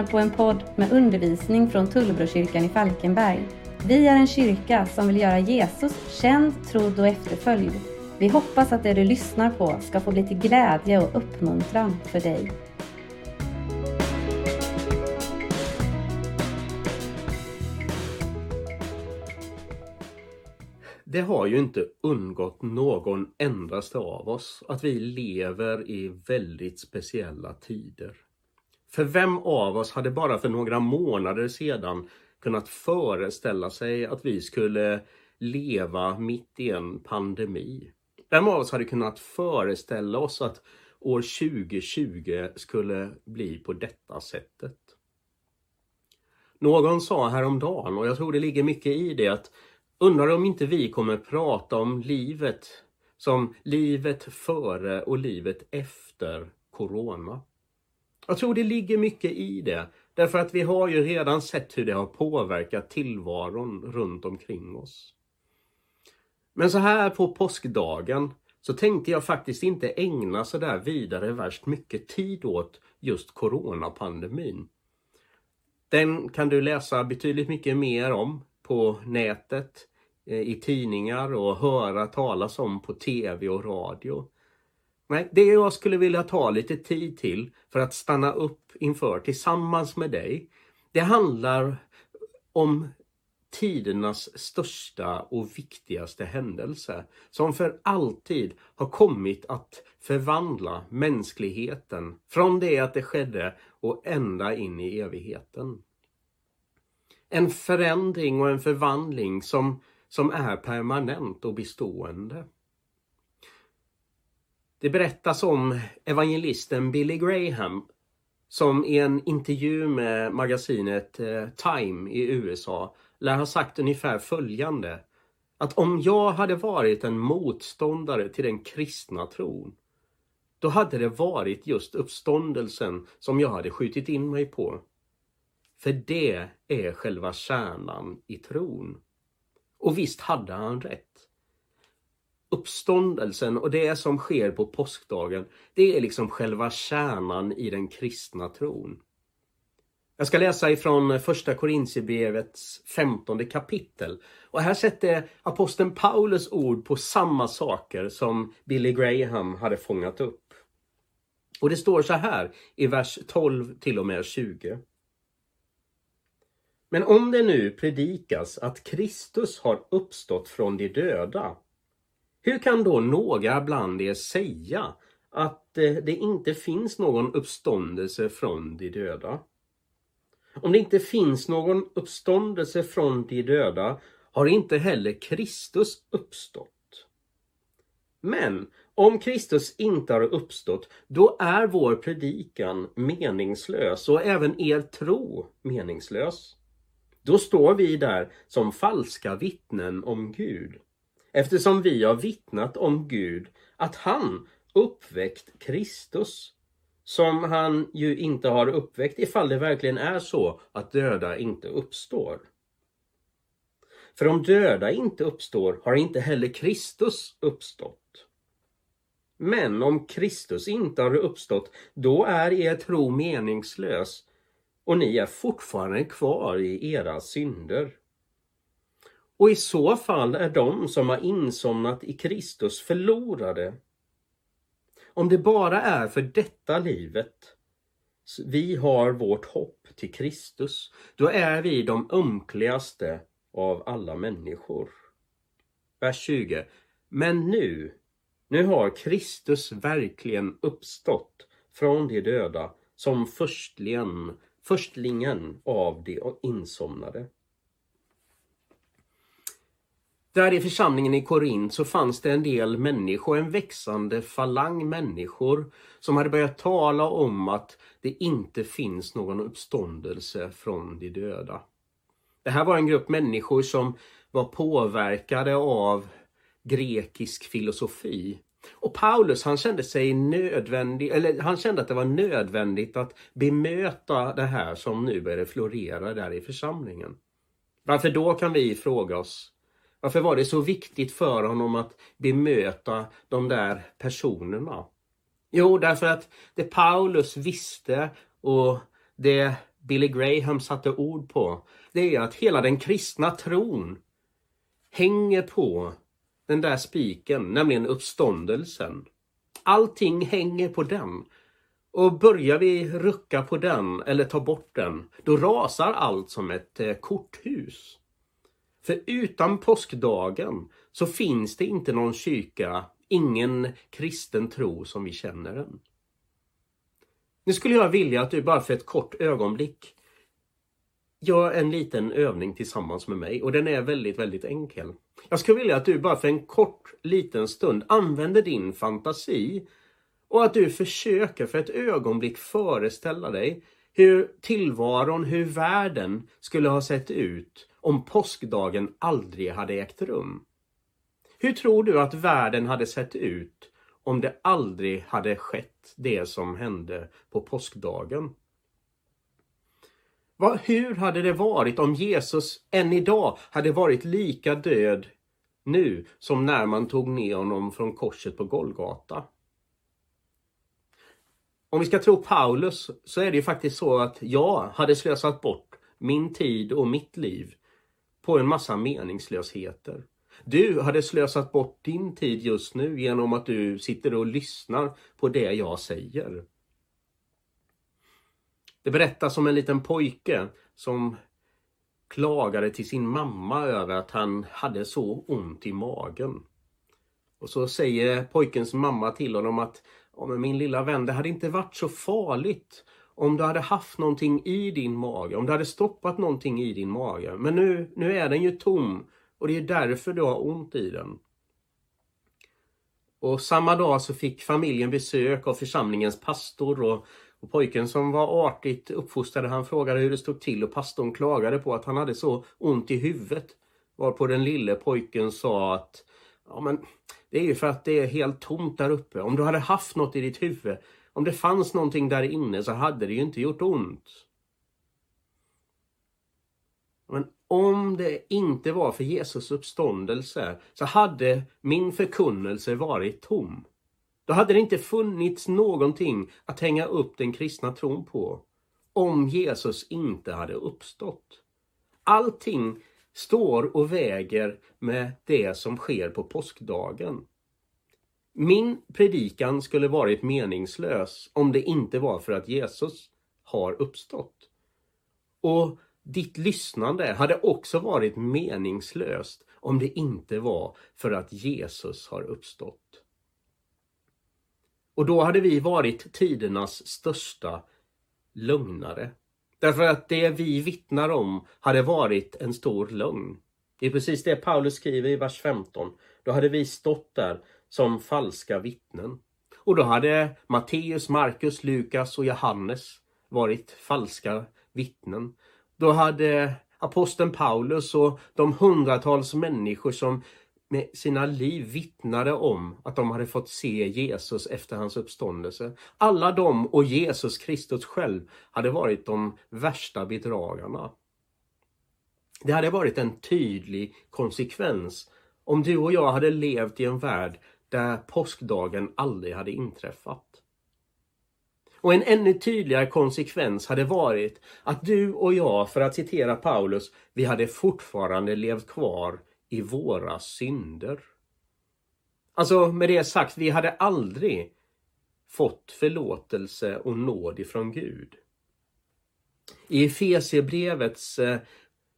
Lyssnar på en podd med undervisning från Tullbrokyrkan i Falkenberg. Vi är en kyrka som vill göra Jesus känd, trodd och efterföljd. Vi hoppas att det du lyssnar på ska få bli till glädje och uppmuntran för dig. Det har ju inte undgått någon endaste av oss att vi lever i väldigt speciella tider. För vem av oss hade bara för några månader sedan kunnat föreställa sig att vi skulle leva mitt i en pandemi? Vem av oss hade kunnat föreställa oss att år 2020 skulle bli på detta sättet? Någon sa häromdagen, och jag tror det ligger mycket i det, att undrar om inte vi kommer prata om livet som livet före och livet efter Corona. Jag tror det ligger mycket i det. Därför att vi har ju redan sett hur det har påverkat tillvaron runt omkring oss. Men så här på påskdagen så tänkte jag faktiskt inte ägna så där vidare värst mycket tid åt just coronapandemin. Den kan du läsa betydligt mycket mer om på nätet, eh, i tidningar och höra talas om på tv och radio. Nej, det jag skulle vilja ta lite tid till för att stanna upp inför tillsammans med dig, det handlar om tidernas största och viktigaste händelse som för alltid har kommit att förvandla mänskligheten från det att det skedde och ända in i evigheten. En förändring och en förvandling som, som är permanent och bestående. Det berättas om evangelisten Billy Graham som i en intervju med magasinet eh, Time i USA lär ha sagt ungefär följande. Att om jag hade varit en motståndare till den kristna tron, då hade det varit just uppståndelsen som jag hade skjutit in mig på. För det är själva kärnan i tron. Och visst hade han rätt uppståndelsen och det som sker på påskdagen, det är liksom själva kärnan i den kristna tron. Jag ska läsa ifrån första Korintierbrevets femtonde kapitel. Och här sätter aposteln Paulus ord på samma saker som Billy Graham hade fångat upp. Och det står så här i vers 12 till och med 20. Men om det nu predikas att Kristus har uppstått från de döda hur kan då några bland er säga att eh, det inte finns någon uppståndelse från de döda? Om det inte finns någon uppståndelse från de döda har inte heller Kristus uppstått. Men om Kristus inte har uppstått, då är vår predikan meningslös och även er tro meningslös. Då står vi där som falska vittnen om Gud eftersom vi har vittnat om Gud att han uppväckt Kristus som han ju inte har uppväckt ifall det verkligen är så att döda inte uppstår. För om döda inte uppstår har inte heller Kristus uppstått. Men om Kristus inte har uppstått, då är er tro meningslös och ni är fortfarande kvar i era synder. Och i så fall är de som har insomnat i Kristus förlorade. Om det bara är för detta livet vi har vårt hopp till Kristus, då är vi de ömkligaste av alla människor. Vers 20. Men nu, nu har Kristus verkligen uppstått från de döda som förstlingen, förstlingen av de insomnade. Där i församlingen i Korint så fanns det en del människor, en växande falang människor som hade börjat tala om att det inte finns någon uppståndelse från de döda. Det här var en grupp människor som var påverkade av grekisk filosofi. Och Paulus han kände sig nödvändig, eller han kände att det var nödvändigt att bemöta det här som nu började florera där i församlingen. Varför då kan vi fråga oss, varför var det så viktigt för honom att bemöta de där personerna? Jo, därför att det Paulus visste och det Billy Graham satte ord på, det är att hela den kristna tron hänger på den där spiken, nämligen uppståndelsen. Allting hänger på den. Och börjar vi rucka på den eller ta bort den, då rasar allt som ett eh, korthus. För utan påskdagen så finns det inte någon kyrka, ingen kristen tro som vi känner den. Nu skulle jag vilja att du bara för ett kort ögonblick gör en liten övning tillsammans med mig och den är väldigt, väldigt enkel. Jag skulle vilja att du bara för en kort liten stund använder din fantasi och att du försöker för ett ögonblick föreställa dig hur tillvaron, hur världen skulle ha sett ut om påskdagen aldrig hade ägt rum. Hur tror du att världen hade sett ut om det aldrig hade skett det som hände på påskdagen? hur hade det varit om Jesus än idag hade varit lika död nu som när man tog ner honom från korset på Golgata? Om vi ska tro Paulus så är det ju faktiskt så att jag hade slösat bort min tid och mitt liv på en massa meningslösheter. Du hade slösat bort din tid just nu genom att du sitter och lyssnar på det jag säger. Det berättas om en liten pojke som klagade till sin mamma över att han hade så ont i magen. Och så säger pojkens mamma till honom att ja, men min lilla vän, det hade inte varit så farligt om du hade haft någonting i din mage, om du hade stoppat någonting i din mage. Men nu, nu är den ju tom och det är därför du har ont i den. Och samma dag så fick familjen besök av församlingens pastor och, och pojken som var artigt uppfostrad, han frågade hur det stod till och pastorn klagade på att han hade så ont i huvudet. Varpå den lille pojken sa att ja men det är ju för att det är helt tomt där uppe. Om du hade haft något i ditt huvud, om det fanns någonting där inne så hade det ju inte gjort ont. Men om det inte var för Jesus uppståndelse så hade min förkunnelse varit tom. Då hade det inte funnits någonting att hänga upp den kristna tron på. Om Jesus inte hade uppstått. Allting står och väger med det som sker på påskdagen. Min predikan skulle varit meningslös om det inte var för att Jesus har uppstått. Och ditt lyssnande hade också varit meningslöst om det inte var för att Jesus har uppstått. Och då hade vi varit tidernas största lögnare. Därför att det vi vittnar om hade varit en stor lögn. Det är precis det Paulus skriver i vers 15. Då hade vi stått där som falska vittnen. Och då hade Matteus, Markus, Lukas och Johannes varit falska vittnen. Då hade aposteln Paulus och de hundratals människor som med sina liv vittnade om att de hade fått se Jesus efter hans uppståndelse. Alla de och Jesus Kristus själv hade varit de värsta bedragarna. Det hade varit en tydlig konsekvens om du och jag hade levt i en värld där påskdagen aldrig hade inträffat. Och en ännu tydligare konsekvens hade varit att du och jag, för att citera Paulus, vi hade fortfarande levt kvar i våra synder. Alltså med det sagt, vi hade aldrig fått förlåtelse och nåd ifrån Gud. I Efesierbrevets eh,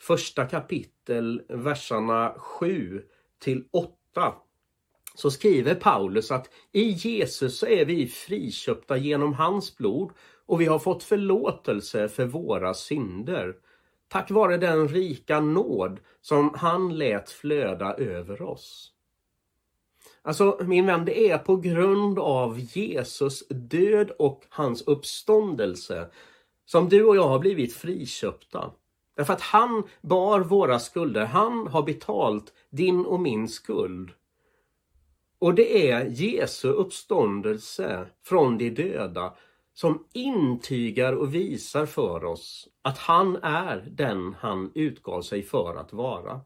första kapitel, verserna 7 till 8, så skriver Paulus att i Jesus så är vi friköpta genom hans blod och vi har fått förlåtelse för våra synder. Tack vare den rika nåd som han lät flöda över oss. Alltså min vän, det är på grund av Jesus död och hans uppståndelse som du och jag har blivit friköpta. Därför att han bar våra skulder. Han har betalt din och min skuld. Och det är Jesu uppståndelse från de döda som intygar och visar för oss att han är den han utgav sig för att vara.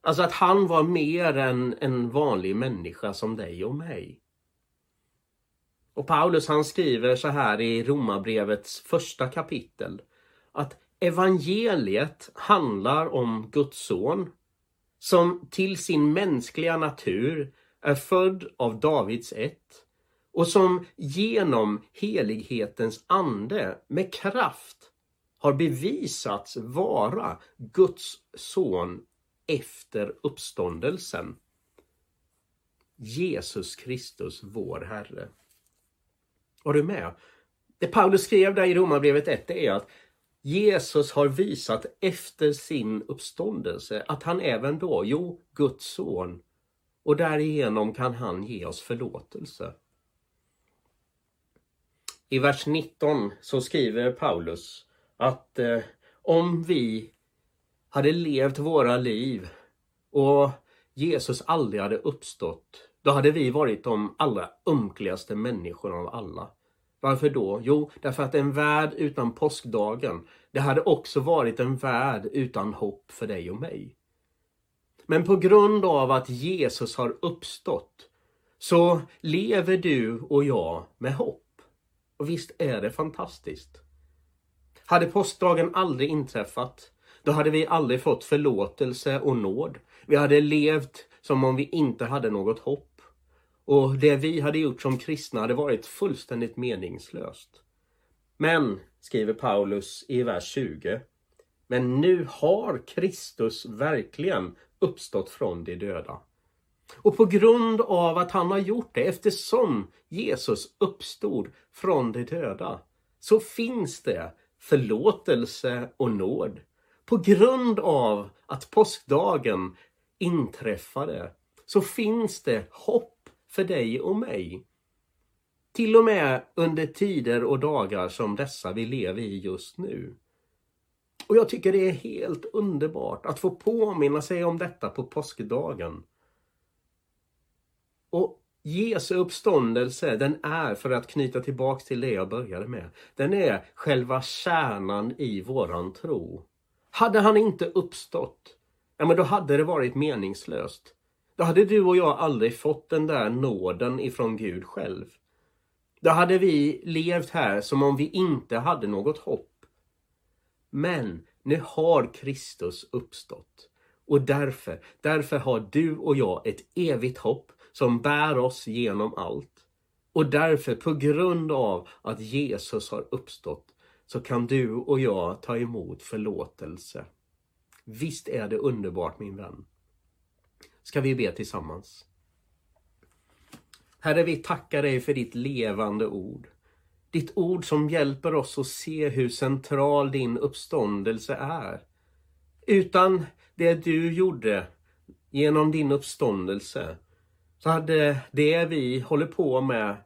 Alltså att han var mer än en vanlig människa som dig och mig. Och Paulus han skriver så här i Romarbrevets första kapitel att evangeliet handlar om Guds son som till sin mänskliga natur är född av Davids ett och som genom helighetens ande med kraft har bevisats vara Guds son efter uppståndelsen. Jesus Kristus, vår Herre. Var du med? Det Paulus skrev där i Romarbrevet 1 är att Jesus har visat efter sin uppståndelse att han även då, jo, Guds son, och därigenom kan han ge oss förlåtelse. I vers 19 så skriver Paulus att eh, om vi hade levt våra liv och Jesus aldrig hade uppstått, då hade vi varit de allra ömkligaste människorna av alla. Varför då? Jo, därför att en värld utan påskdagen, det hade också varit en värld utan hopp för dig och mig. Men på grund av att Jesus har uppstått så lever du och jag med hopp. Och visst är det fantastiskt? Hade påskdagen aldrig inträffat, då hade vi aldrig fått förlåtelse och nåd. Vi hade levt som om vi inte hade något hopp. Och det vi hade gjort som kristna hade varit fullständigt meningslöst. Men, skriver Paulus i vers 20, men nu har Kristus verkligen uppstått från de döda. Och på grund av att han har gjort det, eftersom Jesus uppstod från de döda, så finns det förlåtelse och nåd. På grund av att påskdagen inträffade så finns det hopp för dig och mig. Till och med under tider och dagar som dessa vi lever i just nu. Och jag tycker det är helt underbart att få påminna sig om detta på påskdagen. Och Jesu uppståndelse, den är, för att knyta tillbaks till det jag började med, den är själva kärnan i våran tro. Hade han inte uppstått, ja men då hade det varit meningslöst. Då hade du och jag aldrig fått den där nåden ifrån Gud själv. Då hade vi levt här som om vi inte hade något hopp. Men nu har Kristus uppstått. Och därför, därför har du och jag ett evigt hopp som bär oss genom allt. Och därför, på grund av att Jesus har uppstått, så kan du och jag ta emot förlåtelse. Visst är det underbart min vän? Ska vi be tillsammans? Herre, vi tackar dig för ditt levande ord. Ditt ord som hjälper oss att se hur central din uppståndelse är. Utan det du gjorde genom din uppståndelse så hade det vi håller på med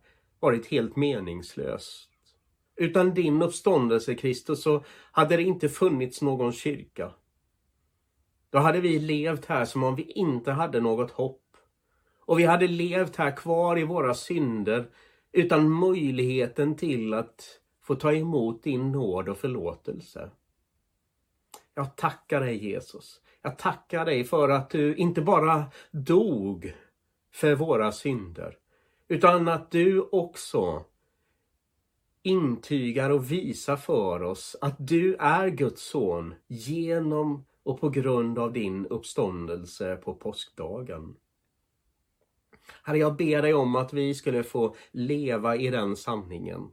varit helt meningslöst. Utan din uppståndelse Kristus så hade det inte funnits någon kyrka. Då hade vi levt här som om vi inte hade något hopp. Och vi hade levt här kvar i våra synder utan möjligheten till att få ta emot din nåd och förlåtelse. Jag tackar dig Jesus. Jag tackar dig för att du inte bara dog för våra synder, utan att du också intygar och visar för oss att du är Guds son genom och på grund av din uppståndelse på påskdagen. Herre, jag ber dig om att vi skulle få leva i den sanningen.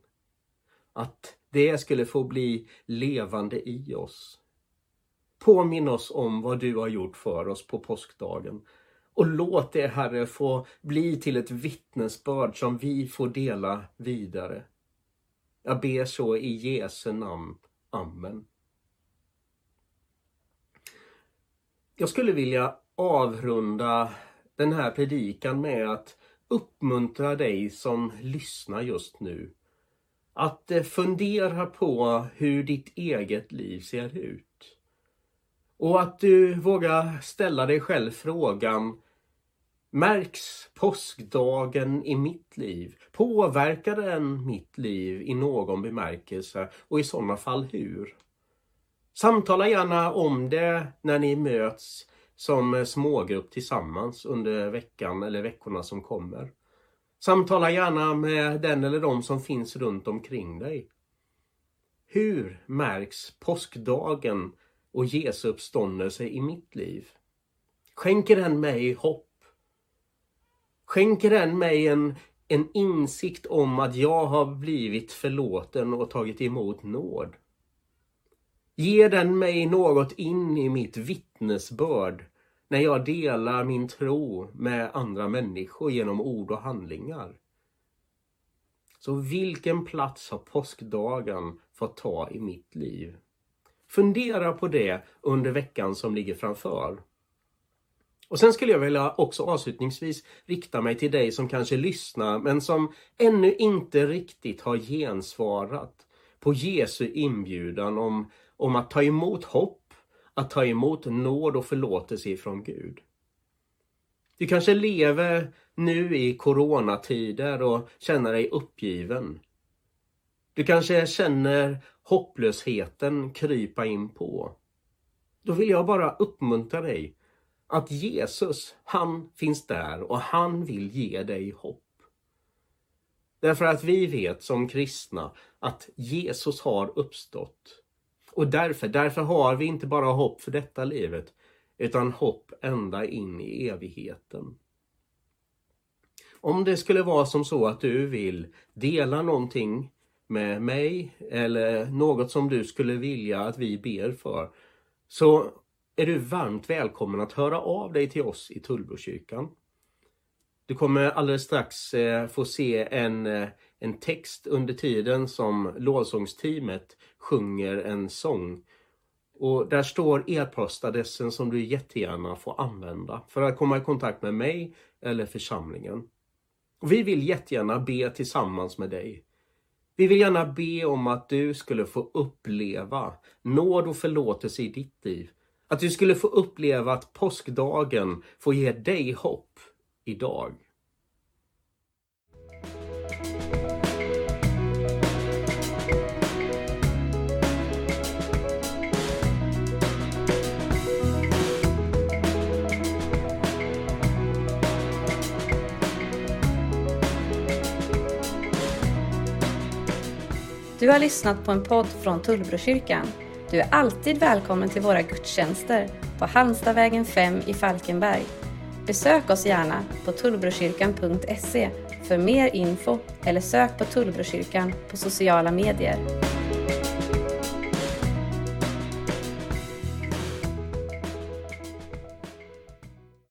Att det skulle få bli levande i oss. Påminn oss om vad du har gjort för oss på påskdagen. Och låt det, Herre, få bli till ett vittnesbörd som vi får dela vidare. Jag ber så i Jesu namn. Amen. Jag skulle vilja avrunda den här predikan med att uppmuntra dig som lyssnar just nu. Att eh, fundera på hur ditt eget liv ser ut. Och att du vågar ställa dig själv frågan Märks påskdagen i mitt liv? Påverkar den mitt liv i någon bemärkelse och i sådana fall hur? Samtala gärna om det när ni möts som eh, smågrupp tillsammans under veckan eller veckorna som kommer. Samtala gärna med den eller de som finns runt omkring dig. Hur märks påskdagen och Jesu uppståndelse i mitt liv? Skänker den mig hopp? Skänker den mig en, en insikt om att jag har blivit förlåten och tagit emot nåd? Ger den mig något in i mitt vittnesbörd när jag delar min tro med andra människor genom ord och handlingar? Så vilken plats har påskdagen fått ta i mitt liv? Fundera på det under veckan som ligger framför. Och sen skulle jag vilja också avslutningsvis rikta mig till dig som kanske lyssnar men som ännu inte riktigt har gensvarat på Jesu inbjudan om, om att ta emot hopp, att ta emot nåd och förlåtelse ifrån Gud. Du kanske lever nu i coronatider och känner dig uppgiven. Du kanske känner hopplösheten krypa in på. Då vill jag bara uppmuntra dig att Jesus, han finns där och han vill ge dig hopp. Därför att vi vet som kristna att Jesus har uppstått. Och därför, därför har vi inte bara hopp för detta livet, utan hopp ända in i evigheten. Om det skulle vara som så att du vill dela någonting med mig eller något som du skulle vilja att vi ber för, så är du varmt välkommen att höra av dig till oss i Tullbrokyrkan. Du kommer alldeles strax eh, få se en, eh, en text under tiden som lovsångsteamet sjunger en sång. Och där står e-postadressen som du jättegärna får använda för att komma i kontakt med mig eller församlingen. Och vi vill jättegärna be tillsammans med dig. Vi vill gärna be om att du skulle få uppleva nåd och förlåtelse i ditt liv att du skulle få uppleva att påskdagen får ge dig hopp idag. Du har lyssnat på en podd från Tullbrokyrkan du är alltid välkommen till våra gudstjänster på Halmstadvägen 5 i Falkenberg. Besök oss gärna på tullbrokyrkan.se för mer info eller sök på Tullbrokyrkan på sociala medier.